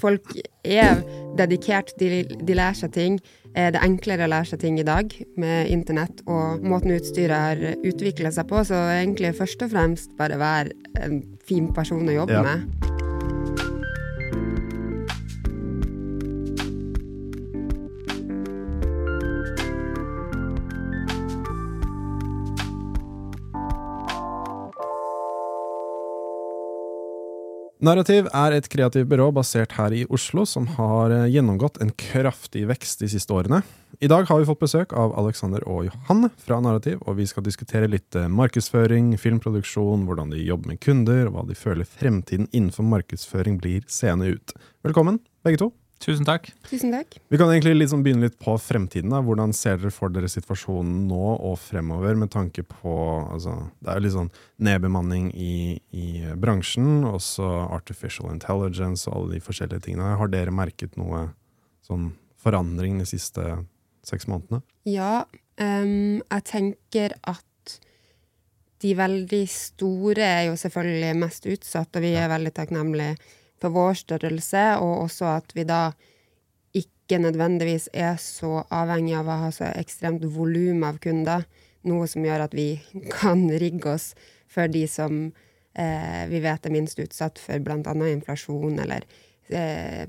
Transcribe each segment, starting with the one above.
folk er dedikert, de, de lærer seg ting. Eh, det er enklere å lære seg ting i dag med internett og måten utstyret har utvikla seg på, så egentlig først og fremst bare være en fin person å jobbe Ja. med. Narrativ er et kreativt byrå basert her i Oslo, som har eh, gjennomgått en kraftig vekst de siste årene. I dag har vi fått besøk av Alexander og Johanne fra Narrativ, og vi skal diskutere litt eh, markedsføring, filmproduksjon, hvordan de jobber med kunder, og hva de føler fremtiden innenfor markedsføring blir seende ut. Velkommen, begge to. Tusen takk. Tusen takk. Vi kan egentlig liksom begynne litt på fremtiden. Da. Hvordan ser dere for dere situasjonen nå og fremover, med tanke på altså, Det er jo litt sånn nedbemanning i, i bransjen, også artificial intelligence og alle de forskjellige tingene. Har dere merket noe sånn forandring de siste seks månedene? Ja, Um, jeg tenker at de veldig store er jo selvfølgelig mest utsatt, og vi er veldig takknemlige for vår størrelse, og også at vi da ikke nødvendigvis er så avhengig av å ha så ekstremt volum av kunder, noe som gjør at vi kan rigge oss for de som eh, vi vet er minst utsatt for bl.a. inflasjon eller eh,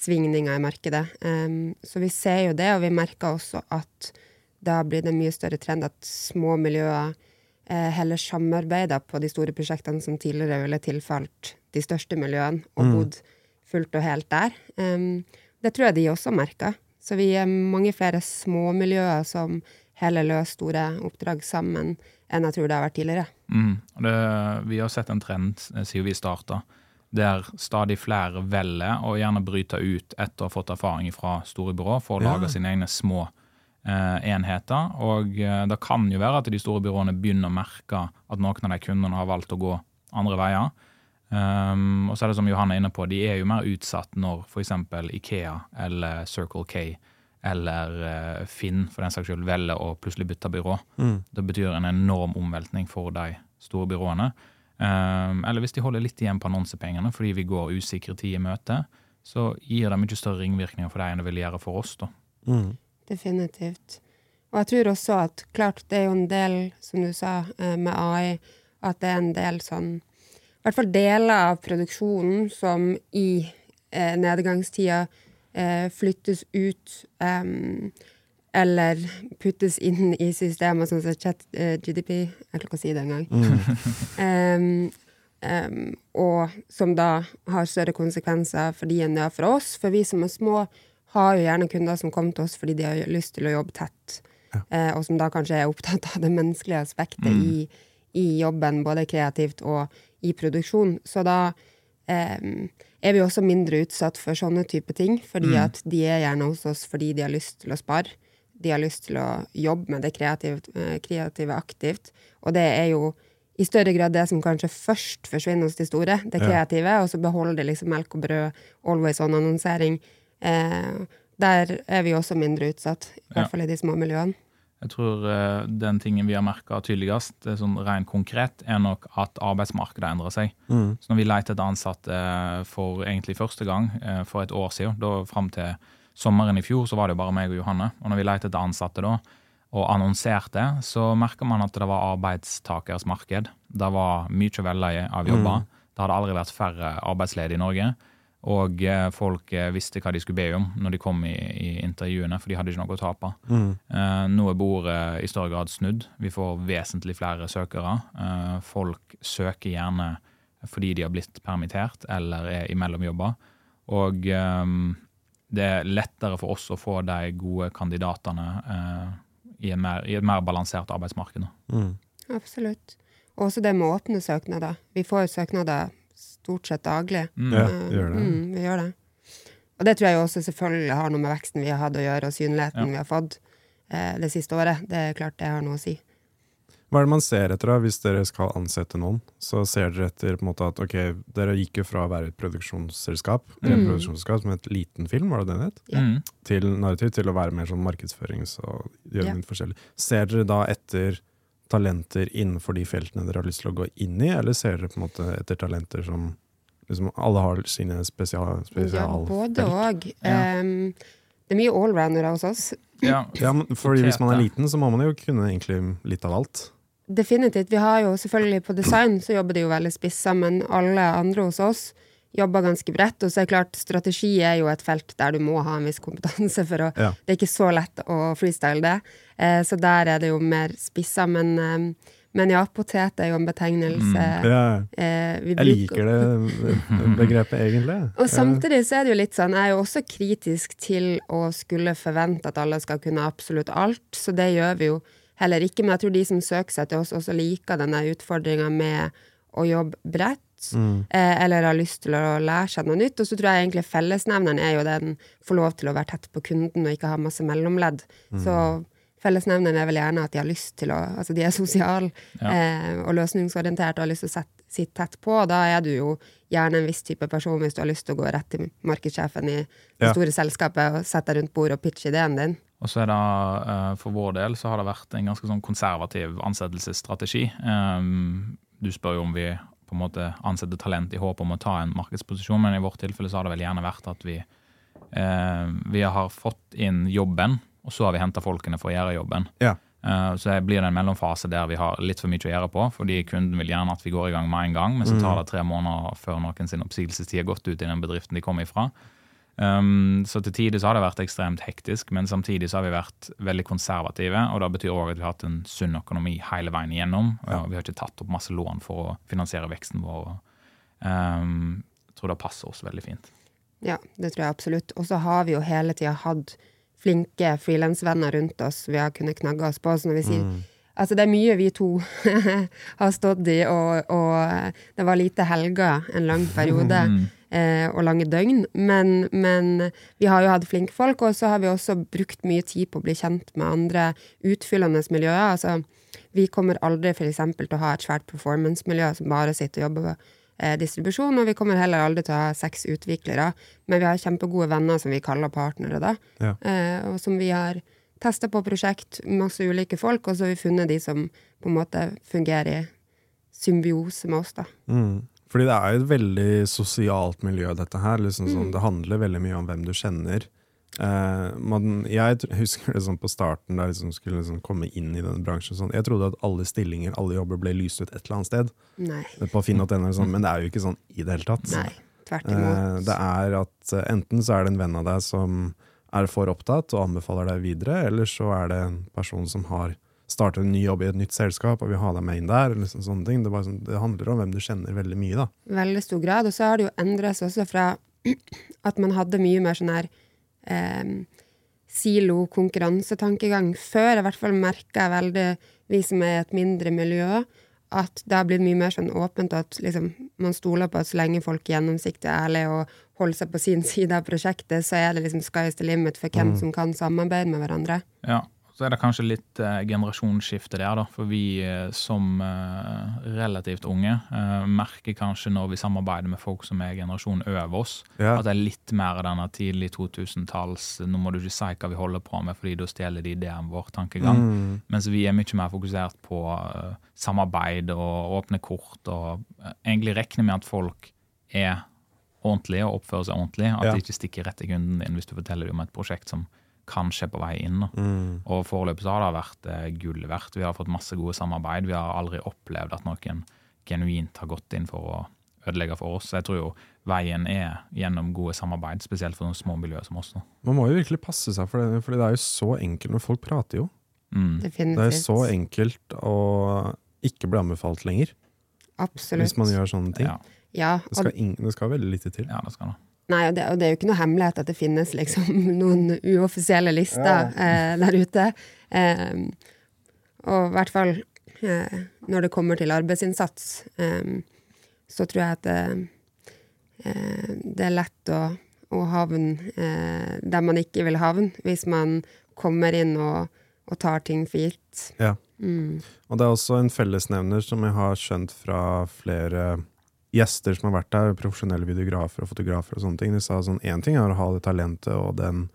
svingninger i markedet. Um, så vi ser jo det, og vi merker også at da blir det mye større trend at små miljøer heller samarbeida på de store prosjektene som tidligere ville tilfalt de største miljøene, og bodd fullt og helt der. Det tror jeg de også merker. Så vi er mange flere småmiljøer som heller løser store oppdrag sammen enn jeg tror det har vært tidligere. Mm. Det, vi har sett en trend eh, siden vi starta, der stadig flere velger å gjerne bryte ut etter å ha fått erfaring fra store byrå for å Ja. lage sine egne små eh, enheter. Og eh, det kan jo være at de store byråene begynner å merke at noen av de kundene har valgt å gå andre veier. Um, og så er det som Johan er inne på, de er jo mer utsatt når f.eks. Ikea eller Circle K eller eh, Finn for den saks skyld velger å plutselig bytte byrå. Det betyr en enorm omveltning for de store byråene. Um, eller hvis de holder litt igjen på annonsepengene fordi vi går usikre tid i møte, så gir det mye større ringvirkninger for dem enn det vil gjøre for oss. da. Mm. Definitivt. Og jeg tror også at klart det er jo en del, som du sa, eh, med AI, at det er en del sånn I hvert fall deler av produksjonen som i eh, nedgangstida eh, flyttes ut em, eller puttes inn i systemer sånn som chat eh, Jeg klarer ikke å si det engang. Em, um, og som da har større konsekvenser for de enn det har for oss. For vi som er små, har jo gjerne kunder som kommer til oss fordi de har lyst til å jobbe tett, eh, og som da kanskje er opptatt av det menneskelige aspektet i, i jobben, både kreativt og i produksjon. Så da eh, er vi også mindre utsatt for sånne type ting, fordi at de er gjerne hos oss fordi de har lyst til å spare. De har lyst til å jobbe med det kreative, eh, kreative aktivt. Og det er jo i større grad det som kanskje først forsvinner hos de store, det Ja. kreative, og så beholder de liksom melk og brød, always on-annonsering. Eh, der er vi også mindre utsatt, i Ja. hvert fall i de små miljøene. Jeg tror eh, den tingen vi har merka tydeligst, det er sånn rent konkret, er nok at arbeidsmarkedet endrer seg. Mm. Så når vi leter etter ansatte eh, for egentlig første gang eh, for et år siden, da fram til sommeren i fjor, så var det jo bare meg og Johanne. Og når vi leter etter ansatte da, og annonserte, så merker man at det var arbeidstakers marked. Det var mye velleie av jobber. Det hadde aldri vært færre arbeidsledige i Norge. Og eh, folk eh, visste hva de skulle be om når de kom i, i intervjuene, for de hadde ikke noe å tape. Eh, nå er bordet i større grad snudd. Vi får vesentlig flere søkere. Eh, folk søker gjerne fordi de har blitt permittert eller er imellom jobber. Og eh, det er lettere for oss å få de gode kandidatene eh, i, en mer, i et mer balansert arbeidsmarked. Mm. Absolutt. Og også det med åpne søknader. Vi får jo søknader stort sett daglig. Mm. Ja, vi gjør det. Mm, vi gjør det. Og det tror jeg jo også selvfølgelig har noe med veksten vi har hatt å gjøre, og synligheten Ja. vi har fått eh, det siste året. Det er klart det har noe å si. Hva er det man ser etter da, hvis dere skal ansette noen? Så ser dere etter på en måte at ok, dere gikk jo fra å være et produksjonsselskap, Mm. produksjonsselskap som het Liten Film, var det det det het? Ja. Mm. Til narrativ, til å være mer sånn markedsførings- og gjøre Ja. forskjellig. Ser dere da etter talenter innenfor de feltene dere har lyst til å gå inn i, eller ser dere på en måte etter talenter som liksom, alle har sine spesial, Ja, både. Ja. Um, det er mye allroundere hos oss. Ja, Ja, men fordi hvis man er liten, så må man jo kunne egentlig litt av alt. Definitivt. Vi har jo selvfølgelig på design så jobber de jo veldig spissa, men alle andre hos oss jobber ganske bredt. Og så er det klart, strategi er jo et felt der du må ha en viss kompetanse for å Ja. Det er ikke så lett å freestyle det. Eh, så der er det jo mer spissa. Men, eh, men ja, potet er jo en betegnelse Ja, eh, vi jeg liker det begrepet, egentlig. Og samtidig så er det jo litt sånn, jeg er jo også kritisk til å skulle forvente at alle skal kunne absolutt alt, så det gjør vi jo heller ikke. Men jeg tror de som søker seg til oss, også liker denne utfordringa med å jobbe bredt. Mm. Eh, eller har lyst til å lære seg noe nytt. Og så tror jeg egentlig fellesnevneren er jo den får lov til å være tett på kunden og ikke ha masse mellomledd. Mm. Så fellesnevneren er vel gjerne at de har lyst til å Altså de er sosiale Ja. eh, og løsningsorienterte og har lyst til å sette, sitte tett på. Og da er du jo gjerne en viss type person hvis du har lyst til å gå rett til markedssjefen i det Ja. store selskapet og sette deg rundt bordet og pitche ideen din. Og så er det, eh, For vår del så har det vært en ganske sånn konservativ ansettelsesstrategi. Um, Du spør jo om vi på en måte ansette talent i håp om å ta en markedsposisjon, men i vårt tilfelle så har det vel gjerne vært at vi, eh, vi har fått inn jobben, og så har vi henta folkene for å gjøre jobben. Ja. Eh, Så blir det en mellomfase der vi har litt for mye å gjøre på, fordi kunden vil gjerne at vi går i gang med en gang, men så tar det tre måneder før noen sin oppsigelsestid er gått ut i den bedriften de kommer ifra. Um, så til tider så har det vært ekstremt hektisk, men samtidig så har vi vært veldig konservative. Og det betyr òg at vi har hatt en sunn økonomi hele veien igjennom. Og vi har ikke tatt opp masse lån for å finansiere veksten vår. Um, jeg tror det passer oss veldig fint. Ja, det tror jeg absolutt. Og så har vi jo hele tida hatt flinke frilansvenner rundt oss vi har kunnet knagge oss på. Så når vi sier Altså, det er mye vi to har stått i, og, og det var lite helger en lang periode. Eh, og lange døgn. Men, men vi har jo hatt flinke folk, og så har vi også brukt mye tid på å bli kjent med andre utfyllende miljøer. Altså, vi kommer aldri eksempel til å ha et svært performance-miljø som bare sitter og jobber med eh, distribusjon, og vi kommer heller aldri til å ha seks utviklere. Men vi har kjempegode venner som vi kaller partnere, da. Ja. Eh, og som vi har testa på prosjekt, masse ulike folk, og så har vi funnet de som på en måte fungerer i symbiose med oss, da. Mm. Fordi det er jo et veldig sosialt miljø, dette her. Liksom sånn, det handler veldig mye om hvem du kjenner. Eh, man, jeg husker sånn på starten, da jeg liksom skulle liksom komme inn i denne bransjen. Sånn, jeg trodde at alle stillinger, alle jobber ble lyst ut et eller annet sted. Nei. På finn.no, sånn, men det er jo ikke sånn i det hele tatt. Nei. Tvert Eh, imot. det er at eh, enten så er det en venn av deg som er for opptatt og anbefaler deg videre, eller så er det en person som har startet en ny jobb i et nytt selskap og vil ha deg med inn der. Eller sånne, ting. Det, bare sånn, det handler om hvem du kjenner veldig mye, da. veldig stor grad. Og så har det jo endret seg også fra at man hadde mye mer sånn her eh, silo-konkurransetankegang. Før, i hvert fall merka jeg veldig, vi som er i et mindre miljø, at det har blitt mye mer sånn åpent, og at liksom, man stoler på at så lenge folk er gjennomsiktige og ærlige og holder seg på sin side av prosjektet, så er det liksom sky's the limit for hvem som kan samarbeide med hverandre. Ja, så er det kanskje litt eh, generasjonsskifte der, da. For vi eh, som eh, relativt unge eh, merker kanskje når vi samarbeider med folk som er generasjonen over oss, Ja. at det er litt mer denne tidlig 2000-talls 'nå må du ikke si hva vi holder på med, fordi da stjeler de ideen vår' tankegang. Mm. Mens vi er mye mer fokusert på eh, samarbeid og åpne kort, og eh, egentlig regner med at folk er ordentlige og oppfører seg ordentlig. At Ja. de ikke stikker rett i kunden din hvis du forteller dem om et prosjekt som kanskje er på vei inn. Mm. Og foreløpig så har det vært eh, gull verdt. Vi har fått masse gode samarbeid. Vi har aldri opplevd at noen genuint har gått inn for å ødelegge for oss. Jeg tror jo veien er gjennom gode samarbeid, spesielt for noen små miljøer som oss. Man må jo virkelig passe seg for det, for det er jo så enkelt når folk prater jo. Mm. Definitivt. Det er så enkelt å ikke bli anbefalt lenger, Absolutt. hvis man gjør sånne ting. Ja, Ja, Det skal, ing- det skal veldig lite til. ja, det skal det. Nei, og det, og det er jo ikke noe hemmelighet at det finnes liksom noen uoffisielle lister eh, der ute. Eh, og i hvert fall eh, når det kommer til arbeidsinnsats, eh, så tror jeg at det, eh, det er lett å, å havne eh, der man ikke vil havne, hvis man kommer inn og, og tar ting for gitt. Ja. Mm. Og det er også en fellesnevner som jeg har skjønt fra flere gjester som har vært der, profesjonelle videografer og fotografer og sånne ting. De sa sånn, én ting er å ha det talentet og den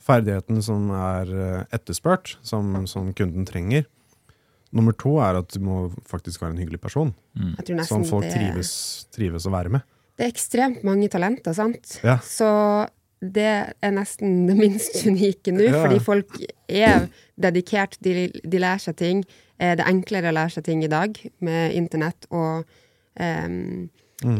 ferdigheten som er eh, etterspurt, som, som kunden trenger. Nummer to er at du må faktisk være en hyggelig person, Mm. som folk det, trives, trives å være med. Det er ekstremt mange talenter, sant? Ja. Så det er nesten det minst unike nå, Ja. fordi folk er dedikert, de, de lærer seg ting. Eh, Det er enklere å lære seg ting i dag med internett og em,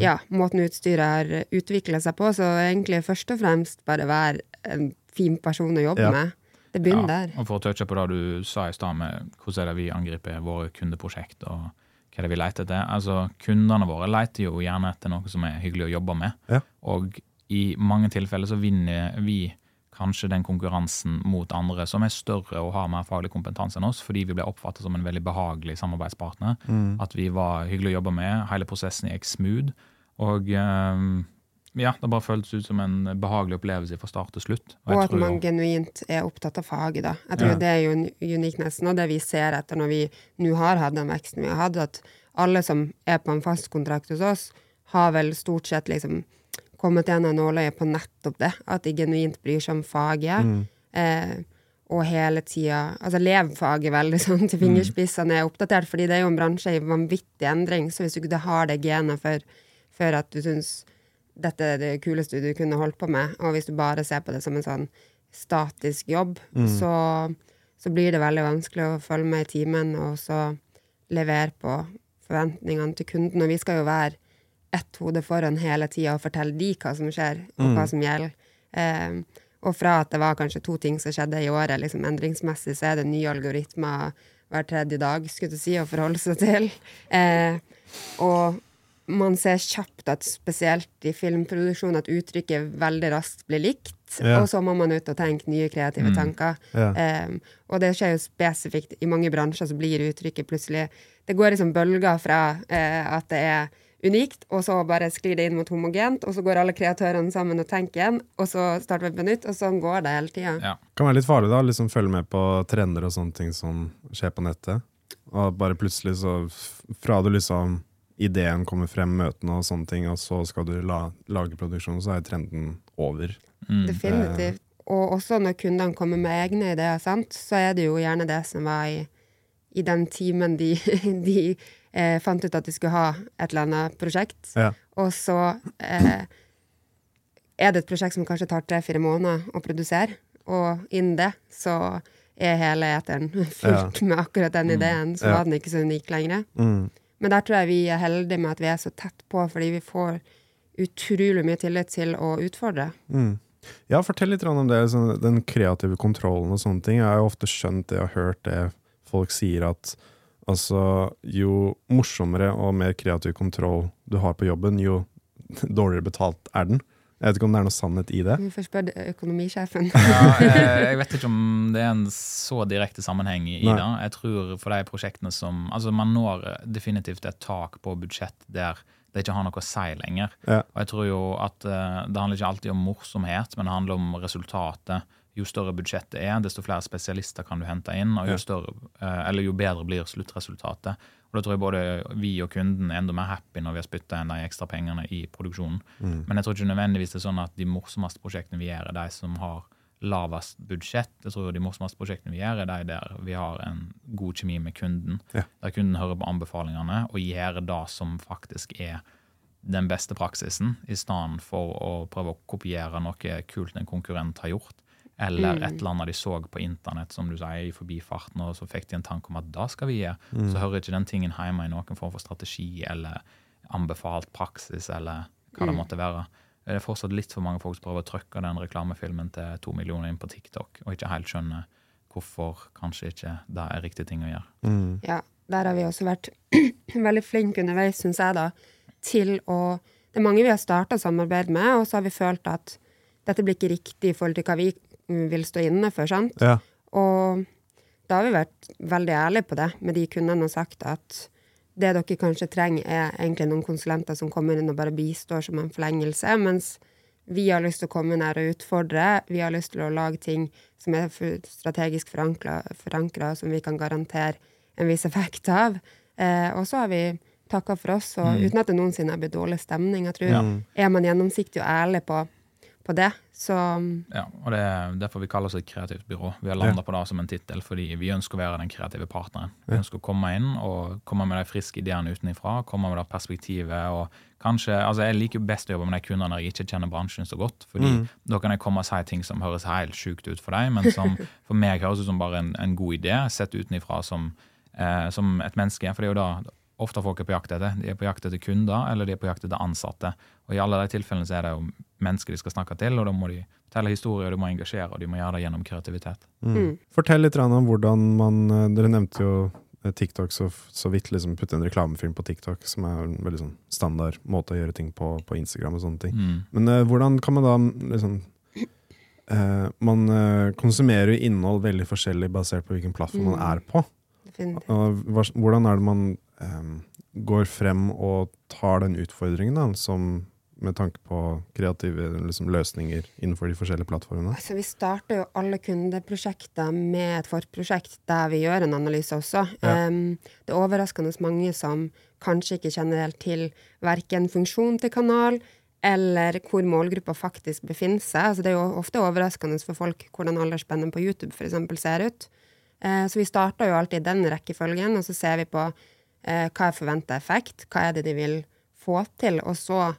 ja, måten utstyret har utvikla seg på. Så egentlig først og fremst bare være en fin person å jobbe Ja. med. Det begynner der. Og for å touche på det du sa i stad med hvordan er det vi angriper våre kundeprosjekt, og hva er det vi leter etter. Altså, Kundene våre leter jo gjerne etter noe som er hyggelig å jobbe med. Ja. Og i mange tilfeller så vinner vi kanskje den konkurransen mot andre som er større og har mer faglig kompetanse enn oss, fordi vi ble oppfattet som en veldig behagelig samarbeidspartner. At vi var hyggelig å jobbe med. Hele prosessen gikk smooth. Og ehm, ja, det bare føltes ut som en behagelig opplevelse fra start til slutt. Og, Og at man jo- genuint er opptatt av faget, da. Jeg tror Ja. det er jo uniknessen, og det vi ser etter når vi nå har hatt den veksten vi har hatt, at alle som er på en fast kontrakt hos oss, har vel stort sett liksom kommet gjennom nåløyet på nettopp det. At de genuint bryr seg om faget. Eh, og hele tida Altså lev faget veldig sånn til fingerspissene er oppdatert, fordi det er jo en bransje i vanvittig endring, så hvis du ikke har det genet for, for at du syns dette er det kuleste du kunne holdt på med, og hvis du bare ser på det som en sånn statisk jobb, så, så blir det veldig vanskelig å følge med i timen og så levere på forventningene til kunden. Og vi skal jo være ett hode foran hele tida og fortelle de hva som skjer, og hva som gjelder. Um, og fra at det var kanskje to ting som skjedde i året, liksom endringsmessig, så er det nye algoritmer hver tredje dag, skulle jeg si, å forholde seg til. Eh, og man ser kjapt at spesielt i filmproduksjon at uttrykket veldig raskt blir likt, Ja. og så må man ut og tenke nye kreative tanker. Ja. Um, og det skjer jo spesifikt i mange bransjer, så blir uttrykket plutselig Det går liksom bølger fra eh, at det er unikt, og så bare sklir det inn mot homogent, og så går alle kreatørene sammen og tenker igjen, og så starter vi på nytt, og sånn går det hele tida. Ja. Kan være litt farlig da, liksom følge med på trender og sånne ting som skjer på nettet. Og bare plutselig så, fra du liksom ideen kommer frem, møtene og sånne ting, og så skal du la, lage produksjon, så er trenden over. Mm. Definitivt. Og også når kundene kommer med egne ideer, sant, så er det jo gjerne det som var i, i den timen de, de eh, fant ut at de skulle ha et eller annet prosjekt. Ja. Og så eh, er det et prosjekt som kanskje tar tre-fire måneder å produsere, og innen det så er hele eteren fullt med akkurat den ideen, så Ja. var den ikke så unik lenger. Mm. Men der tror jeg vi er heldige med at vi er så tett på, fordi vi får utrolig mye tillit til å utfordre. Mm. Ja, fortell litt om det, sånn, den kreative kontrollen og sånne ting. Jeg har jo ofte skjønt det og hørt det folk sier at altså, jo morsommere og mer kreativ kontroll du har på jobben, jo dårligere betalt er den. Jeg vet ikke om det er noe sannhet i det. Vi spør du økonomisjefen? Ja, jeg, jeg vet ikke om det er en så direkte sammenheng i, i Nei. det. Jeg tror for de prosjektene som Altså, man når definitivt et tak på budsjett der det ikke har noe å si lenger. Ja. Og jeg tror jo at eh, det handler ikke alltid om morsomhet, men det handler om resultatet. Jo større budsjettet er, desto flere spesialister kan du hente inn, og jo, større, eh, eller jo bedre blir sluttresultatet. Og da tror jeg både vi og kunden er enda mer happy når vi har spytta inn de ekstra pengene i produksjonen. Mm. Men jeg tror ikke nødvendigvis det er sånn at de morsomste prosjektene vi gjør, er de som har lavest budsjett. Jeg tror de morsomste prosjektene vi gjør, er de der vi har en god kjemi med kunden. Ja. Der kunden hører på anbefalingene og gjør det som faktisk er den beste praksisen, i stedet for å prøve å kopiere noe kult en konkurrent har gjort. Eller Mm. et eller annet de så på internett som du sier, i forbifarten, og så fikk de en tanke om at da skal vi gjøre. Så hører ikke den tingen hjemme i noen form for strategi eller anbefalt praksis eller hva det Mm. måtte være. Det er fortsatt litt for mange folk som prøver å trykke den reklamefilmen til to millioner inn på TikTok, og ikke helt skjønner hvorfor kanskje ikke det er riktig ting å gjøre. Mm. Ja, der har vi også vært veldig flinke underveis, syns jeg, da, til å Det er mange vi har starta samarbeid med, og så har vi følt at dette blir ikke riktig i forhold til hva vi mm, vil stå inne for, sant? Ja. Og da har vi vært veldig ærlige på det med de kundene og sagt at det dere kanskje trenger, er egentlig noen konsulenter som kommer inn og bare bistår som en forlengelse, mens vi har lyst til å komme her og utfordre. Vi har lyst til å lage ting som er strategisk forankra, som vi kan garantere en viss effekt av. Eh, og så har vi takka for oss, og uten at det noensinne har blitt dårlig stemning. Jeg tror Ja. Er man gjennomsiktig og ærlig på, på det. Så Ja, og det er derfor vi kaller oss et kreativt byrå. Vi har landa på det som en tittel fordi vi ønsker å være den kreative partneren. Vi ønsker å komme inn og komme med de friske ideene utenfra, komme med det perspektivet og kanskje Altså, jeg liker best å jobbe med de kundene når jeg ikke kjenner bransjen så godt, fordi da kan jeg komme og si ting som høres helt sjukt ut for deg, men som for meg høres ut som bare en, en god idé, sett utenfra som, eh, som et menneske. For det er jo da ofte folk er på jakt etter. De er på jakt etter kunder, eller de er på jakt etter ansatte. Og i alle de tilfellene så er det jo mennesker de skal snakke til, og da må de fortelle historier, og de må engasjere, og de må gjøre det gjennom kreativitet. Mm. Fortell litt om hvordan man eh, Dere nevnte jo eh, TikTok så, så vidt, liksom putte en reklamefilm på TikTok, som er en veldig sånn standard måte å gjøre ting på på Instagram og sånne ting. Mm. Men uh, hvordan kan man da liksom uh, Man uh, konsumerer jo innhold veldig forskjellig basert på hvilken plattform man Mm. er på. Og hvordan er det man um, går frem og tar den utfordringen, da, som med tanke på kreative liksom, løsninger innenfor de forskjellige plattformene? Altså, vi starter jo alle kundeprosjekter med et forprosjekt der vi gjør en analyse også. Ja. Um, det er overraskende mange som kanskje ikke kjenner helt til verken funksjon til kanal, eller hvor målgruppa faktisk befinner seg. Altså, det er jo ofte overraskende for folk hvordan aldersspennet på YouTube for eksempel ser ut. Eh, så vi starter jo alltid i den rekkefølgen, og så ser vi på eh, hva er forventa effekt, hva er det de vil få til, og så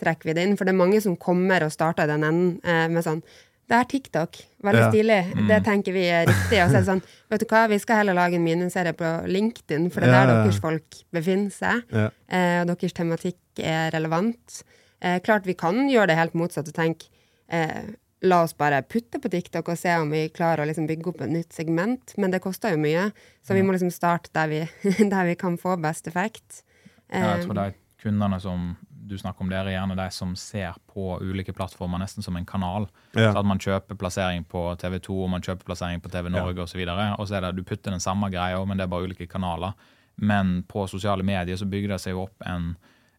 trekker vi det inn. For det er mange som kommer og starter i den enden eh, med sånn det er TikTok. Veldig Ja. stilig. Det tenker vi er riktig. Og så er det sånn, vet du hva, vi skal heller lage en miniserie på LinkedIn, for det er Ja, der deres folk befinner seg. Ja. Eh, og deres tematikk er relevant. Eh, klart vi kan gjøre det helt motsatt og tenke eh, la oss bare putte på TikTok og se om vi klarer å liksom bygge opp et nytt segment, men det koster jo mye. Så vi må liksom starte der vi, der vi kan få best effekt. Ja, jeg tror det er kundene som du snakker om, det er gjerne de som ser på ulike plattformer nesten som en kanal. Ja. Så at man kjøper plassering på TV2 og man kjøper plassering på TV Norge og så og så er det du putter den samme greia, men det er bare ulike kanaler. Men på sosiale medier så bygger det seg jo opp en,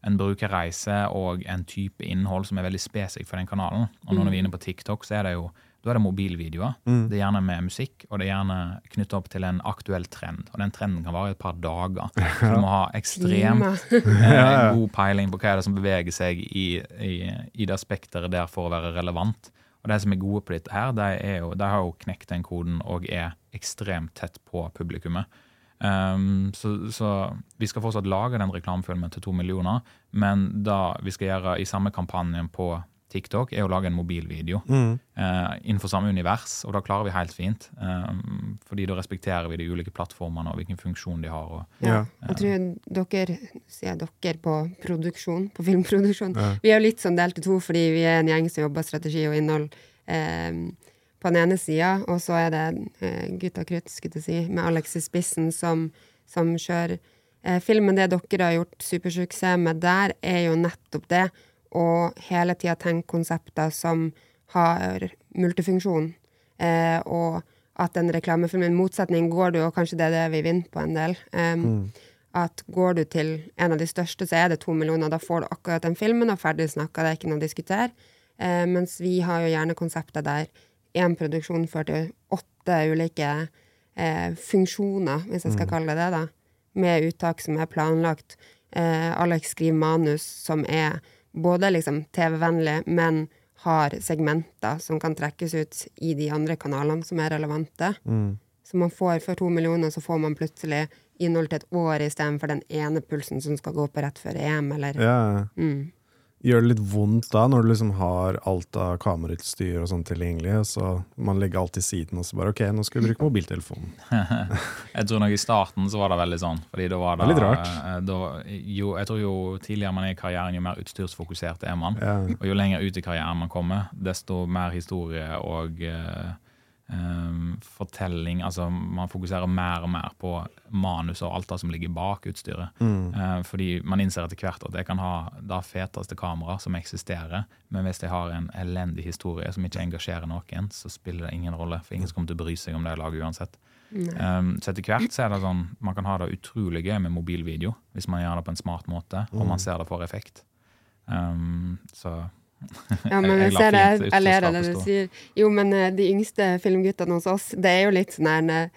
en brukerreise og en type innhold som er veldig spesifikk for den kanalen. Og når vi er inne på TikTok, så er det jo da er det mobilvideoer. Det er gjerne med musikk, og det er gjerne knytta opp til en aktuell trend. Og den trenden kan vare i et par dager. Så du må ha ekstremt eh, god peiling på hva er det som beveger seg i, i, i det spekteret der for å være relevant. Og de som er gode på dette her, de, er jo, de har jo knekt den koden og er ekstremt tett på publikummet. Um, så, så vi skal fortsatt lage den reklamefilmen til to millioner, men da vi skal gjøre i samme kampanjen på TikTok, er å lage en mobilvideo Mm. eh, innenfor samme univers, og da klarer vi helt fint. eh, fordi da respekterer vi de ulike plattformene og hvilken funksjon de har. Og, Ja. eh, Jeg tror dere, sier dere på produksjon, på filmproduksjon, Ja. vi er jo litt sånn delt i to, fordi vi er en gjeng som jobber strategi og innhold eh, på den ene sida, og så er det eh, Gutta Krutt, skulle jeg si, med Alex i spissen, som, som kjører eh, filmen. Det dere har gjort supersuksess med der, er jo nettopp det å hele tida tenke konsepter som har multifunksjon, eh, og at en reklamefilm, i motsetning, går du, og kanskje det er det vi vinner på en del, em, at går du til en av de største, så er det to millioner. Da får du akkurat den filmen, og ferdig snakka, det er ikke noe å diskutere. Eh, mens vi har jo gjerne konsepter der én produksjon fører til åtte ulike eh, funksjoner, hvis jeg skal kalle det det, da, med uttak som er planlagt. Eh, Alex skriver manus som er både liksom TV-vennlig, men har segmenter som kan trekkes ut i de andre kanalene som er relevante. Mm. Så man får for to millioner, så får man plutselig innhold til et år istedenfor den ene pulsen som skal gå på rett før EM, eller Ja. mm. Gjør det litt vondt da, når du liksom har alt av kamerautstyr og sånn tilgjengelig, så man legger alt til siden, og så bare ok, nå skal vi bruke mobiltelefonen. Jeg tror nok I starten så var det veldig sånn. fordi da var det, Det litt rart. eh, Da, jo, jeg tror jo tidligere man er i karrieren, jo mer utstyrsfokusert er man. Ja. Og jo lenger ut i karrieren man kommer, desto mer historie og eh, eh, fortelling Altså man fokuserer mer og mer på manus og alt det som ligger bak utstyret. Mm. Eh, fordi man innser etter hvert at jeg kan ha det feteste kameraet som eksisterer, men hvis jeg har en elendig historie som ikke engasjerer noen, så spiller det ingen rolle. For ingen som kommer til å bry seg om det jeg lager uansett. Um, så etter hvert så er det sånn man kan ha det utrolig gøy med mobilvideo hvis man gjør det på en smart måte, og man ser det får effekt. Um, så Ja, men Jeg- ser det, jeg ler av det du sier. Jo, men eh, de yngste filmguttene hos oss, det er jo litt sånn her eh,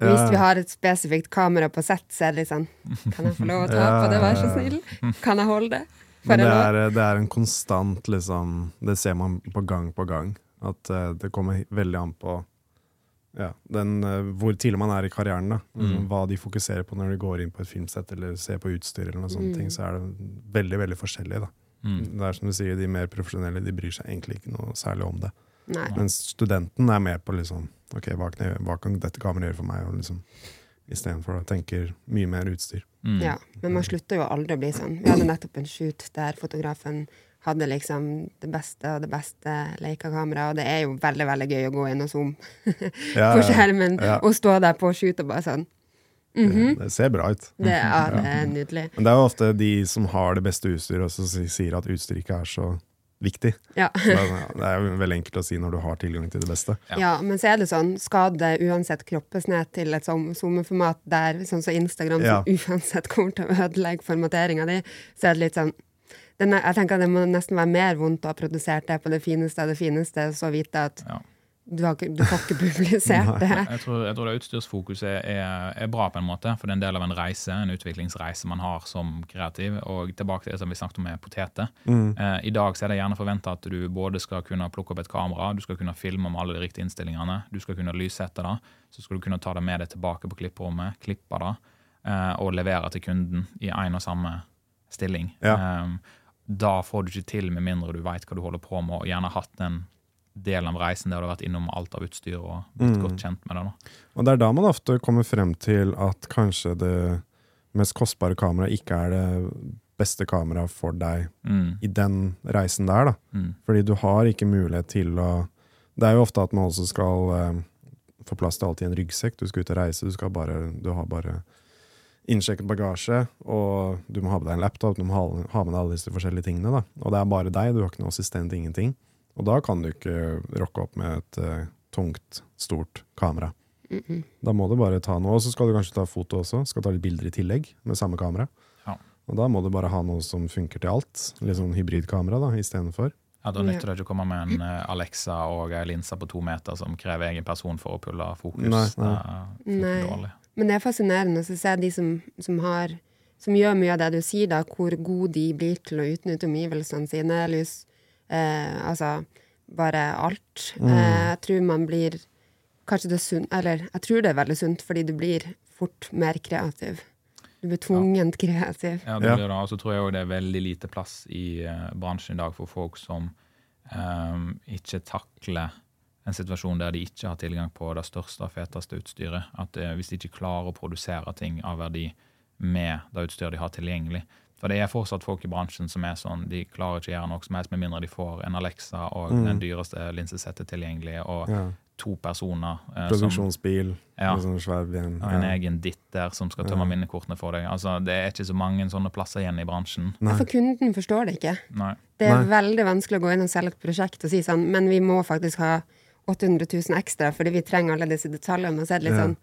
Hvis vi har et spesifikt kamera på sett, så er det litt sånn Kan jeg få lov å ta på det, vær så snill? Kan jeg holde det? For Men det er, det er en konstant liksom Det ser man på gang på gang. At eh, det kommer veldig an på ja, den, eh, hvor tidlig man er i karrieren. da Mm. Hva de fokuserer på når de går inn på et filmsett eller ser på utstyr. eller noe sånt, Mm. ting, Så er det veldig veldig forskjellig. da Mm. Det er som du sier, De mer profesjonelle de bryr seg egentlig ikke noe særlig om det. Nei. Mens studenten er mer på liksom Ok, hva kan, jeg, hva kan dette kameraet gjøre for meg? Og liksom, Istedenfor å tenke mye mer utstyr. Mm. Ja, men man slutter jo aldri å bli sånn. Vi hadde nettopp en shoot der fotografen hadde liksom det beste og det beste Leica-kameraet, og det er jo veldig veldig gøy å gå inn og zoome Ja, på ja, skjermen Ja. og stå der på shoot og bare sånn. Mhm. det, det ser bra ut. Det, ja, det er nydelig. Men det er jo ofte de som har det beste utstyret, og som sier at utstyret ikke er så viktig. Ja. Det er, jo veldig enkelt å si når du har tilgang til det beste. Ja. ja, men så er det sånn, skal det uansett kroppes ned til et sånn zoomeformat der, sånn som Instagram, Ja. som uansett kommer til å ødelegge formateringa di, så er det litt sånn den er, jeg tenker at Det må nesten være mer vondt å ha produsert det på det fineste av det fineste, så vite at Ja. Du, har, ikke- du får ikke publisert det. Jeg tror, jeg tror det utstyrsfokuset er, er bra, på en måte, for det er en del av en reise, en utviklingsreise man har som kreativ. Og tilbake til det som vi snakket om med poteter. Mm. Eh, I dag så er det gjerne forventa at du både skal kunne plukke opp et kamera, du skal kunne filme med alle de riktige innstillingene, du skal kunne lyssette det, så skal du kunne ta det med deg tilbake på klipperommet, klippe det eh, og levere til kunden i én og samme stilling. Ja. Eh, da får du ikke til med mindre du veit hva du holder på med, og gjerne hatt den delen av reisen der du har vært innom alt av utstyr og blitt Mm. godt kjent med det. da. Og det er da man ofte kommer frem til at kanskje det mest kostbare kameraet ikke er det beste kameraet for deg Mm, i den reisen der. da. mm, Fordi du har ikke mulighet til å Det er jo ofte at man også skal eh, få plass til alt i en ryggsekk. Du skal ut og reise, du, skal bare, du har bare innsjekket bagasje, og du må ha med deg en laptop, du må ha, ha med deg alle disse forskjellige tingene. da. Og det er bare deg, du har ikke noe assistent, ingenting. Og da kan du ikke rocke opp med et uh, tungt, stort kamera. Mm -mm. Da må du bare ta noe, og så skal du kanskje ta foto også. Skal ta litt bilder i tillegg med samme kamera. Ja. Og da må du bare ha noe som funker til alt. Litt sånn hybridkamera da, istedenfor. Ja, Da nytter det ikke å komme med en eh, Alexa og ei linse på to meter som krever egen person for å pulle fokus. Nei, nei. Det er Nei. dårlig. Men det er fascinerende å se de som, som har som gjør mye av det du sier, da, hvor gode de blir til å utnytte omgivelsene sine. Lys, eh, altså bare alt. Mm. Eh, jeg tror man blir Kanskje det er sunt Eller jeg tror det er veldig sunt, fordi du blir fort mer kreativ. Du blir tvungent kreativ. Ja, det blir det. Og så tror jeg òg det er veldig lite plass i uh, bransjen i dag for folk som um, ikke takler en situasjon der de ikke har tilgang på det største og feteste utstyret. At uh, Hvis de ikke klarer å produsere ting av verdi med det utstyret de har tilgjengelig. For det er fortsatt folk i bransjen som er sånn, de klarer ikke å gjøre noe som helst med mindre de får en Alexa og Mm. den dyreste linsesettet tilgjengelig, og Ja. to personer eh, som Produksjonsbil Ja. med sånn svær ben. og en Ja. egen ditter som skal tømme Ja. minnekortene for deg. Altså, Det er ikke så mange sånne plasser igjen i bransjen. Nei. For kunden forstår det ikke. Nei. Det er Nei. veldig vanskelig å gå inn og selge et prosjekt og si sånn, men vi må faktisk ha 800 000 ekstra fordi vi trenger alle disse detaljene. Og så er det litt Ja. sånn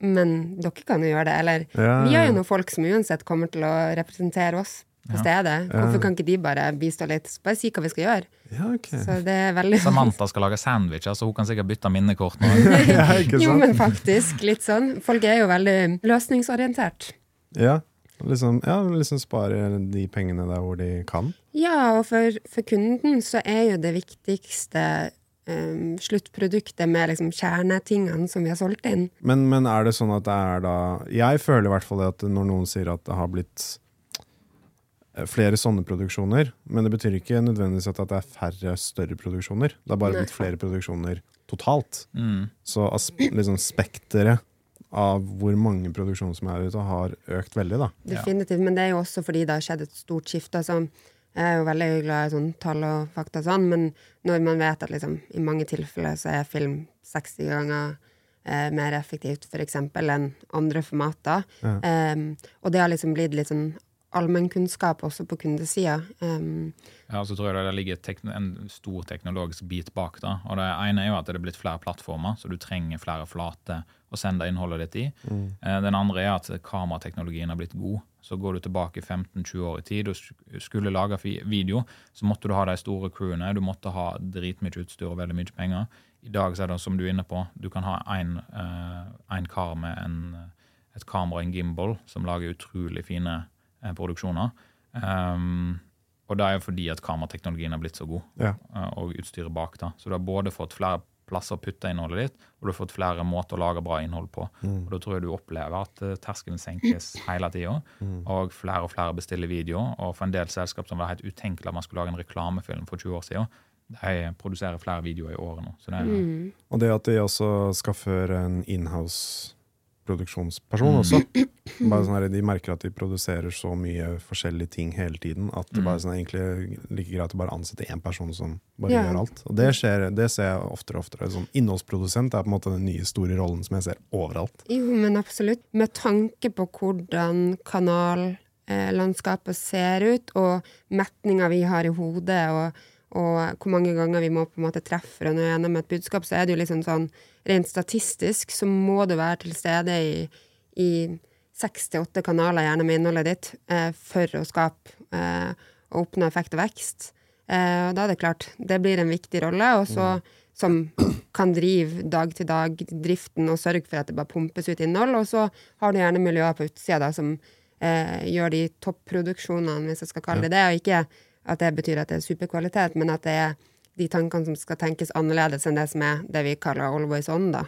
Men dere kan jo gjøre det. Eller Ja, vi har jo noen folk som uansett kommer til å representere oss på Ja. stedet. Ja. Hvorfor kan ikke de bare bistå litt? Bare si hva vi skal gjøre. Ja, okay. Så det er veldig Samantha skal lage sandwicher, så hun kan sikkert bytte minnekort nå. ja, Jo, men faktisk. Litt sånn. Folk er jo veldig løsningsorientert. Ja, liksom, ja, liksom spare de pengene der hvor de kan. Ja, og for, for kunden så er jo det viktigste um, sluttproduktet med liksom kjernetingene som vi har solgt inn. Men, men er det sånn at det er da Jeg føler i hvert fall det at når noen sier at det har blitt eh, flere sånne produksjoner, men det betyr ikke nødvendigvis at det er færre større produksjoner. Det har bare Nei. blitt flere produksjoner totalt. Mm. Så liksom spekteret av hvor mange produksjoner som er ute, har økt veldig, da. Definitivt. Men det er jo også fordi det har skjedd et stort skifte. Altså, jeg er jo veldig glad i sånn tall og fakta og sånn, men når man vet at liksom, i mange tilfeller så er film 60 ganger eh, mer effektivt for eksempel enn andre formater, Ja. um, og det har liksom blitt litt sånn allmennkunnskap også på kundesida. Um, Ja, så tror jeg det ligger tekn en stor teknologisk bit bak. da. Og Det ene er jo at det er blitt flere plattformer, så du trenger flere flater å sende innholdet ditt i. Mm. Den andre er at kamerateknologien har blitt god. Så går du tilbake 15-20 år i tid og skulle lage video, så måtte du ha de store crewene, du måtte ha dritmye utstyr og veldig mye penger. I dag så er det som du er inne på, du kan ha en, eh, kar med en, et kamera og en gimbal som lager utrolig fine eh, produksjoner. Um, Og det er jo fordi at kamerateknologien har blitt så god, Ja. eh, og utstyret bak. da. Så du har både fått flere plasser å putte innholdet ditt, og du har fått flere måter å lage bra innhold på. Og Da tror jeg du opplever at eh, terskelen senkes hele tida, og flere og flere bestiller video. Og for en del selskap som var helt utenkelig at man skulle lage en reklamefilm for 20 år siden, de produserer flere videoer i året nå. Så det er, Mm. Og det at de også skaffer en inhouse-produksjonsperson også. Bare sånn de merker at de produserer så mye forskjellige ting hele tiden at det bare er sånn, egentlig like greit å bare ansette én person som bare Ja. gjør alt. Og det, skjer, det ser jeg oftere og oftere. Sånn, innholdsprodusent er på en måte den nye store rollen som jeg ser overalt. Jo, men absolutt. Med tanke på hvordan kanallandskapet ser ut, og metninga vi har i hodet, og, og hvor mange ganger vi må på en måte treffe nå gjennom et budskap, så er det jo liksom sånn rent statistisk så må du være til stede i, i seks til åtte kanaler, gjerne med innholdet ditt, eh, for å skape eh, og oppnå effekt og vekst. Eh, og da er det klart, det blir en viktig rolle, og så som kan drive dag-til-dag-driften og sørge for at det bare pumpes ut innhold. Og så har du gjerne miljøer på utsida da, som eh, gjør de topproduksjonene, hvis jeg skal kalle det det. Og ikke at det betyr at det er superkvalitet, men at det er de tankene som skal tenkes annerledes enn det som er det vi kaller always on. da.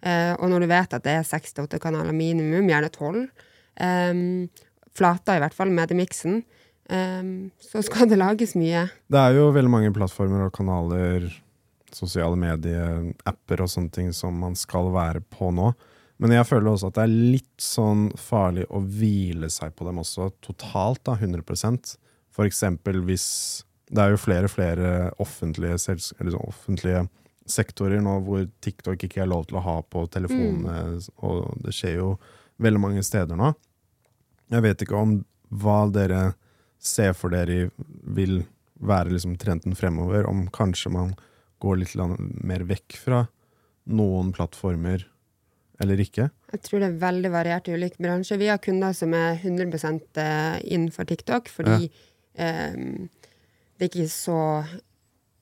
Eh, og når du vet at det er seks til åtte kanaler minimum, gjerne tolv, eh, flata i hvert fall, mediemiksen, eh, så skal det lages mye. Det er jo veldig mange plattformer og kanaler, sosiale medier, apper og sånne ting som man skal være på nå. Men jeg føler også at det er litt sånn farlig å hvile seg på dem også, totalt, da, 100 For eksempel hvis Det er jo flere og flere offentlige, sånn offentlige sektorer nå hvor TikTok ikke er lov til å ha på telefonene, og det skjer jo veldig mange steder nå. Jeg vet ikke om hva dere ser for dere vil være liksom trenden fremover, om kanskje man går litt mer vekk fra noen plattformer eller ikke. Jeg tror det er veldig variert i ulike bransjer. Vi har kunder som er 100% innenfor TikTok, fordi eh, det er ikke så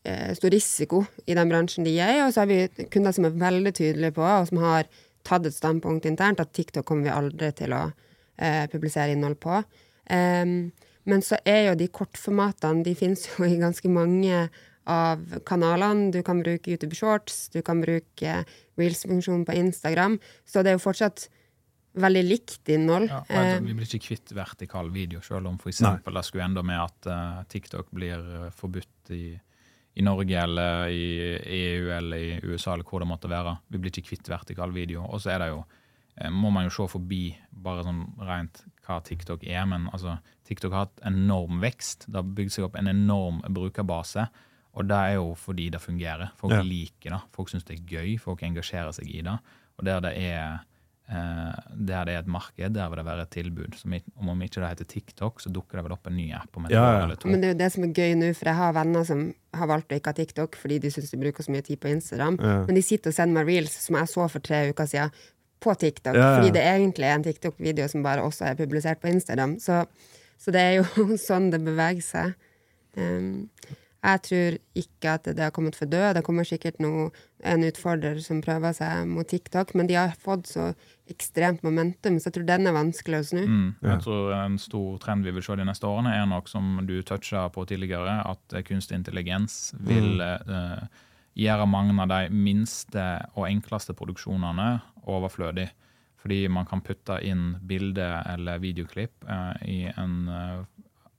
eh, stor risiko i den bransjen de er i. Og så har vi kunder som er veldig tydelige på, og som har tatt et standpunkt internt, at TikTok kommer vi aldri til å eh, publisere innhold på. Em, men så er jo de kortformatene, de finnes jo i ganske mange av kanalene. Du kan bruke YouTube Shorts, du kan bruke Reels-funksjonen på Instagram. Så det er jo fortsatt veldig likt innhold. Ja, tror vi blir ikke kvitt vertikal video, selv om for Nei. eksempel det skulle enda med at uh, TikTok blir eh, forbudt i, i Norge eller i EU eller i USA eller hvor det måtte være. Vi blir ikke kvitt vertikal video. Og så er det jo må man jo se forbi bare sånn rent hva TikTok er, men altså, TikTok har hatt enorm vekst. Det har bygd seg opp en enorm brukerbase. Og det er jo fordi det fungerer. Folk Ja. liker det. Folk syns det er gøy. Folk engasjerer seg i det. Og der det er der det er et marked, der vil det være et tilbud. Som om om ikke det heter TikTok, så dukker det vel opp en ny app Ja, ja. eller to. Men det er jo det som er gøy nå, for jeg har venner som har valgt å ikke ha TikTok fordi de syns de bruker så mye tid på Instagram. Ja. Men de sitter og sender meg reels som jeg så for tre uker siden, på TikTok. Ja, ja. Fordi det egentlig er en TikTok-video som bare også er publisert på Instagram. Så, så det er jo sånn det beveger seg. Um, jeg tror ikke at det har kommet for død. Det kommer sikkert noe, en utfordrer som prøver seg mot TikTok, men de har fått så ekstremt momentum, så jeg tror den er vanskelig å snu. Mm. Ja. Jeg tror en stor trend vi vil se de neste årene, er nok som du toucha på tidligere, at eh, kunstig intelligens vil eh, gjøre mange av de minste og enkleste produksjonene overflødig. Fordi man kan putte inn bilde eller videoklipp uh, i en uh,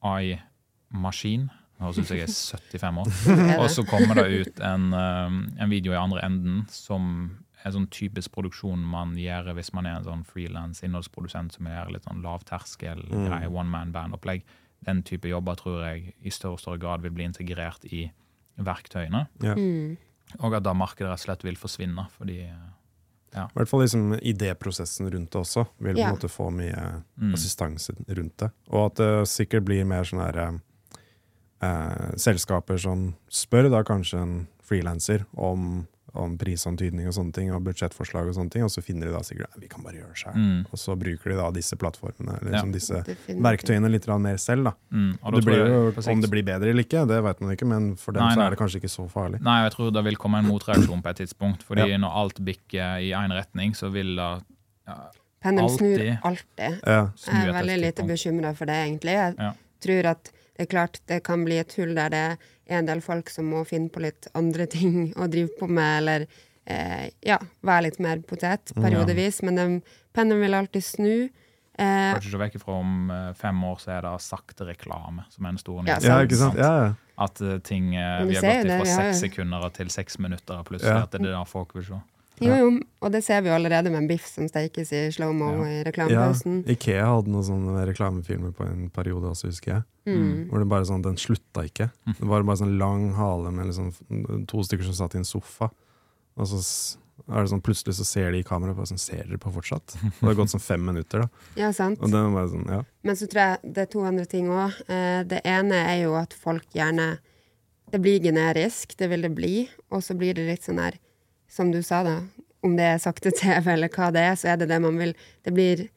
AI-maskin. Nå syns jeg jeg er 75 år. Og så kommer det ut en, um, en video i andre enden som er sånn typisk produksjon man gjør hvis man er en sånn frilans innholdsprodusent som gjør litt sånn lavterskel, greie, one man band-opplegg. Den type jobber tror jeg i større og større grad vil bli integrert i verktøyene. Ja. Mm. Og at da markedet rett og slett vil forsvinne. fordi Ja. I hvert fall liksom idéprosessen rundt det også vil på en Ja. måte få mye Mm. assistanse rundt det. Og at det sikkert blir mer sånn her, eh, selskaper som spør da kanskje en frilanser om, om prisantydning og sånne ting, og budsjettforslag og sånne ting, og så finner de da sikkert at vi kan bare gjøre det selv. mm, Og så bruker de da disse plattformene, eller Ja. liksom disse Definitivt. verktøyene litt mer selv. da. mm. Og da Det blir jeg om det blir bedre eller ikke, det vet man ikke, men for dem Nei, så er det kanskje ikke så farlig. Nei, jeg tror det vil komme en motreaksjon på et tidspunkt. fordi Ja. når alt bikker i én retning, så vil det ja, Pendelen snur Alltid. Jeg er veldig lite bekymra for det, egentlig. Jeg Ja. tror at det er klart det kan bli et hull der det er en del folk som må finne på litt andre ting å drive på med, eller eh, ja, være litt mer potet periodevis. Men den pennen vil alltid snu. Eh, Kanskje du vekk fra om eh, fem år så er det sakte reklame som er den store Ja, nyheten. Ja, ikke sant? Ja, ja. At eh, ting eh, vi Vi har gått fra seks sekunder til seks minutter plutselig. Ja. At det er det folk vil se. Jo, jo, og det ser vi jo allerede med en biff som stekes i slow-mo Ja. i ja. Ikea hadde noen sånne reklamefilmer på en periode også, husker jeg. Mm. Hvor det bare sånn, Den slutta ikke. Det var bare sånn lang hale med liksom to stykker som satt i en sofa. Og så er det sånn, plutselig så ser de i kamera bare sånn, ser dere på fortsatt? Og det har gått sånn fem minutter. da. Ja, sant. Og sånn, ja. Men så tror jeg det er to andre ting òg. Eh, det ene er jo at folk gjerne Det blir generisk, det vil det bli. Og så blir det litt sånn her, som du sa, da. Om det er sakte-TV eller hva det er, så er det det man vil Det blir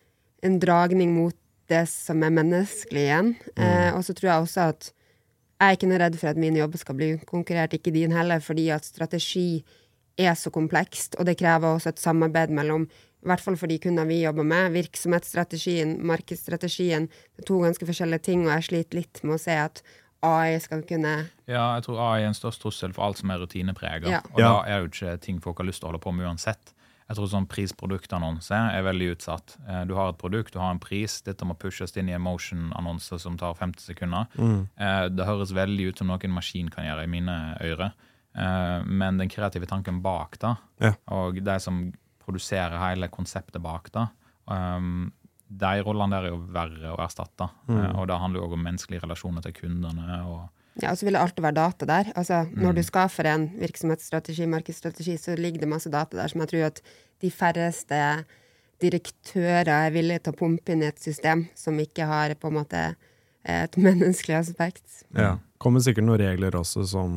en dragning mot det som er menneskelig igjen. Eh, og så tror jeg også at jeg er ikke noe redd for at min jobb skal bli konkurrert, ikke din heller, fordi at strategi er så komplekst, og det krever også et samarbeid mellom i hvert fall for de kundene vi jobber med. Virksomhetsstrategien, markedsstrategien. Det er to ganske forskjellige ting, og jeg sliter litt med å se at AI skal kunne Ja, jeg tror AI er en størst trussel for alt som er rutinepreget. Ja. Og Ja. da er jo ikke ting folk har lyst til å holde på med uansett. Jeg tror sånn pris-produkt-annonse er veldig utsatt. Eh, Du har et produkt, du har en pris, dette må pushes inn i en motion-annonse som tar 50 sekunder. Mm. Det høres veldig ut som noe en maskin kan gjøre i mine ører. Eh, Men den kreative tanken bak da, Ja. og de som produserer hele konseptet bak da, um, de rollene der er jo verre å erstatte. Mm. Og det handler jo også om menneskelige relasjoner til kundene. og Ja, og så vil det alltid være data der. Altså, Mm. når du skal for en virksomhetsstrategi, markedsstrategi, så ligger det masse data der som jeg tror at de færreste direktører er villige til å pumpe inn i et system som ikke har på en måte et menneskelig aspekt. Ja. Kommer sikkert noen regler også som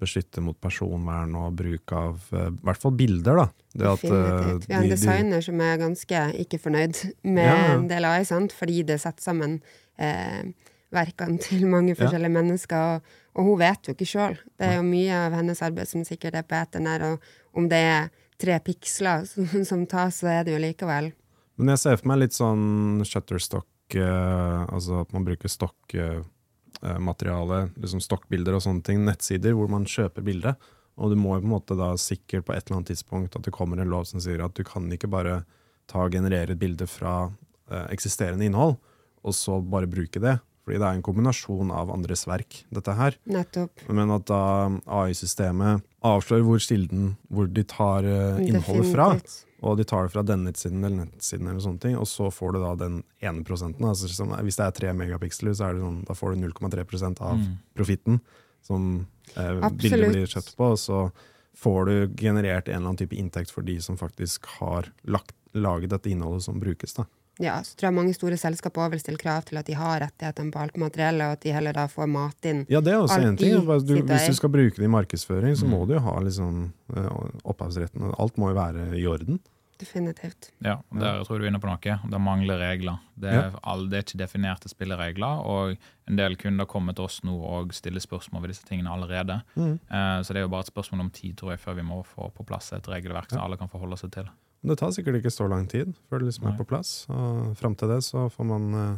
beskytter mot personvern og bruk av eh, i hvert fall bilder. da. Det at, eh, Definitivt. Vi har en de- de- designer som er ganske ikke fornøyd med Ja, ja. en del av sant? fordi det setter sammen eh, verkene til mange forskjellige mennesker, og, og hun vet jo ikke sjøl. Det er jo mye av hennes arbeid som sikkert er på eteren der, og om det er tre piksler som, som tas, så er det jo likevel. Men jeg ser for meg litt sånn shutterstock, eh, altså at man bruker stokkmateriale, liksom stokkbilder og sånne ting, nettsider hvor man kjøper bildet. Og du må jo på en måte da sikkert på et eller annet tidspunkt at det kommer en lov som sier at du kan ikke bare ta og generere et bilde fra eh, eksisterende innhold, og så bare bruke det. Fordi det er en kombinasjon av andres verk, dette her. Nettopp. Men at da AI-systemet avslører hvor kilden, hvor de tar eh, innholdet fra, Definitivt. Og de tar det fra den nettsiden eller nettsiden, eller sånne ting, og så får du da den ene prosenten. Altså, som, hvis det er tre megapiksler, så er det sånn, da får du 0,3% av Mm. profitten som eh, bildet blir kjøpt på, og så får du generert en eller annen type inntekt for de som faktisk har lagt, laget dette innholdet som brukes. da. Ja, så tror jeg mange store selskaper også vil stille krav til at de har rettighetene på alt materiellet, og at de heller da får mat inn. Ja, det er også en ting. Du, hvis du skal bruke det i markedsføring, så Mm. må du jo ha liksom, eh, opphavsretten. Alt må jo være i orden. Definitivt. Ja, der tror du er inne på noe. Det mangler regler. Det er, all, det er ikke definerte spilleregler, og en del kunder kommer til oss nå og stiller spørsmål ved disse tingene allerede. Mm. Eh, så det er jo bare et spørsmål om tid tror jeg, før vi må få på plass et regelverk som alle kan forholde seg til. Det tar sikkert ikke så lang tid før det liksom er på plass. Og fram til det så får man eh,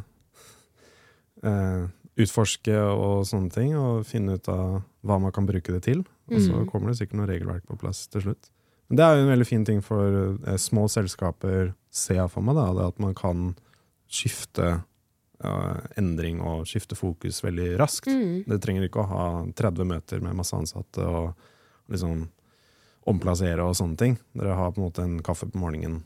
eh, utforske og sånne ting, og finne ut av hva man kan bruke det til. Og så Mm. kommer det sikkert noe regelverk på plass til slutt. Men det er jo en veldig fin ting for eh, små selskaper, ser jeg for meg, da, det at man kan skifte Uh, endring og skifte fokus veldig raskt. Mm. Det trenger ikke å ha 30 møter med masse ansatte og liksom omplassere og sånne ting. Dere har på en måte en kaffe på morgenen.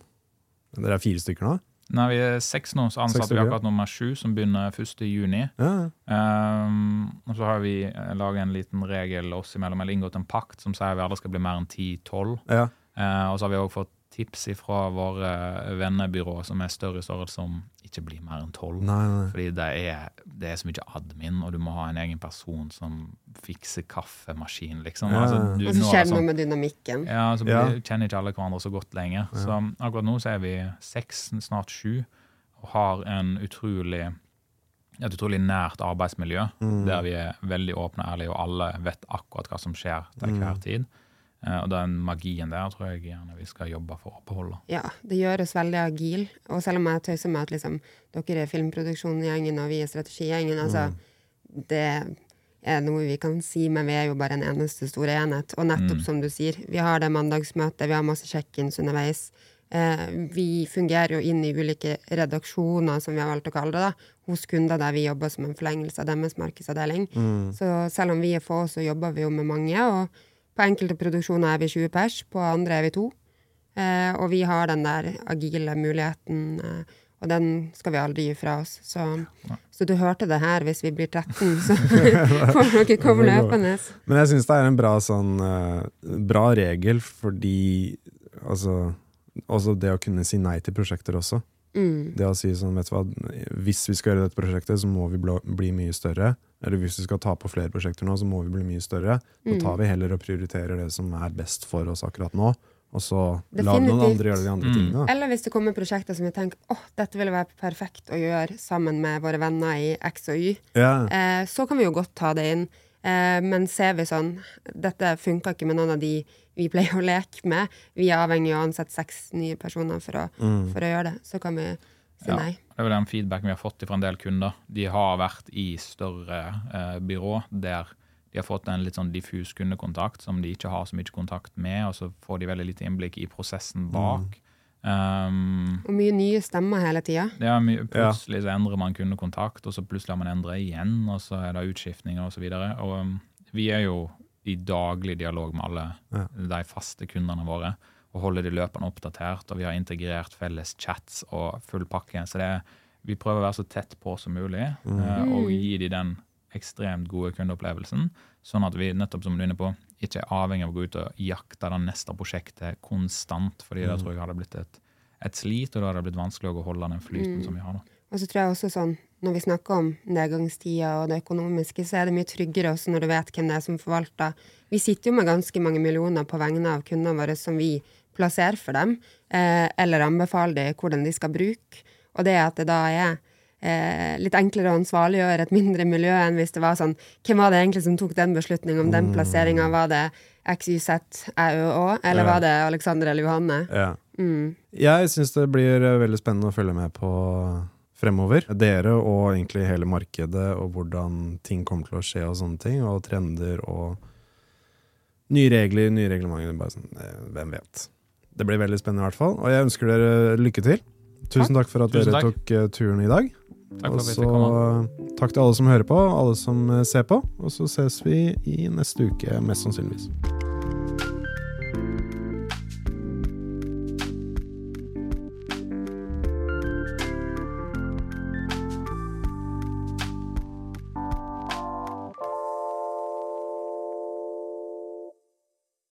Dere er fire stykker nå? Nei, vi er seks nå, så ansatte vi akkurat nummer sju, som begynner 1. juni. Ja, Um, og så har vi eh, laget en liten regel oss imellom, eller inngått en pakt som sier vi aldri skal bli mer enn 10-12. ja. Uh, og så har vi også fått tips fra våre vennebyrå som er større i størrelse, som ikke blir mer enn 12. Nei, nei. Fordi det er, det er så mye admin, og du må ha en egen person som fikser kaffemaskin, liksom. Ja. Altså, du, Og så er skjer det noe sånn- med dynamikken. ja, så Ja. kjenner ikke alle hverandre så godt lenger. Så akkurat nå så er vi seks, snart sju, og har en utrolig et utrolig nært arbeidsmiljø, Mm. der vi er veldig åpne og ærlige, og alle vet akkurat hva som skjer til Mm. hver tid. Eh, og den magien der tror jeg gjerne vi skal jobbe for å beholde. Ja, det gjør oss veldig agil. Og selv om jeg tøyser med at liksom, dere er filmproduksjongjengen og vi er strategigjengen, altså, det er noe vi kan si, men vi er jo bare en eneste stor enhet. Og nettopp Mm. som du sier, vi har det mandagsmøtet, vi har masse check-ins underveis. Eh, vi fungerer jo inn i ulike redaksjoner, som vi har valgt å kalle det, da, hos kunder der vi jobber som en forlengelse av deres markedsavdeling. Mm. Så selv om vi er få, så jobber vi jo med mange. Og på enkelte produksjoner er vi 20 pers, på andre er vi to. Eh, og vi har den der agile muligheten, eh, og den skal vi aldri gi fra oss. Så, så du hørte det her, hvis vi blir 13, så får dere komme løpende. Men jeg syns det er en bra, sånn, eh, bra regel, fordi altså, også det å kunne si nei til prosjekter også. Mm. Det å si sånn, vet du hva, Hvis vi skal gjøre dette prosjektet, så må vi bli, mye større. Eller hvis vi skal ta på flere prosjekter nå, så må vi bli mye større. Da Mm. tar vi heller og prioriterer det som er best for oss akkurat nå. Og så lar noen andre gjøre de andre Mm. tingene. Eller hvis det kommer prosjekter som vi tenker åh, dette ville være perfekt å gjøre sammen med våre venner i X og Y, yeah. eh, så kan vi jo godt ta det inn. Eh, men ser vi sånn Dette funka ikke med noen av de vi pleier å leke med. Vi er avhengig av å ansette seks nye personer for å, Mm. for å gjøre det. Så kan vi si Ja. nei. Det er den feedbacken vi har fått fra en del kunder. De har vært i større eh, byrå der de har fått en litt sånn diffus kundekontakt som de ikke har så mye kontakt med, og så får de veldig lite innblikk i prosessen bak. Um, Og mye nye stemmer hele tida. det er plutselig så endrer man kundekontakt, og så plutselig har man endret igjen, og så er det utskiftninger osv. Og um, vi er jo i daglig dialog med alle Ja. de faste kundene våre og holder de løpende oppdatert. Og vi har integrert felles chats og full pakke. Så det vi prøver å være så tett på som mulig eh, og gi de den ekstremt gode kundeopplevelsen. Sånn at vi nettopp som du er inne på, ikke er avhengig av å gå ut og jakte det neste prosjektet konstant. fordi da tror jeg hadde blitt et, et slit, og da hadde det blitt vanskelig å holde den flyten som vi har nå. Og så tror jeg også sånn, når vi snakker om nedgangstida og det økonomiske, så er det mye tryggere også når du vet hvem det er som forvalter. Vi sitter jo med ganske mange millioner på vegne av kundene våre som vi plasserer for dem, eh, eller anbefaler dem hvordan de skal bruke. Og det at det da er eh, litt enklere å ansvarliggjøre et mindre miljø enn hvis det var sånn Hvem var det egentlig som tok den beslutningen om den plasseringa? Var det XYZ, ÆØÅ, eller Ja. var det Alexander eller Johanne? Ja. Mm. Jeg syns det blir eh, veldig spennende å følge med på fremover. Dere og egentlig hele markedet og hvordan ting kommer til å skje og sånne ting. Og trender og nye regler, nye reglementer. Bare sånn, eh, hvem vet. Det blir veldig spennende i hvert fall. Og jeg ønsker dere lykke til. Tusen takk for at Tusen dere takk. tok eh, turen i dag. Takk for vi så takk til alle som hører på, alle som eh, ser på. Og så ses vi i neste uke, mest sannsynligvis.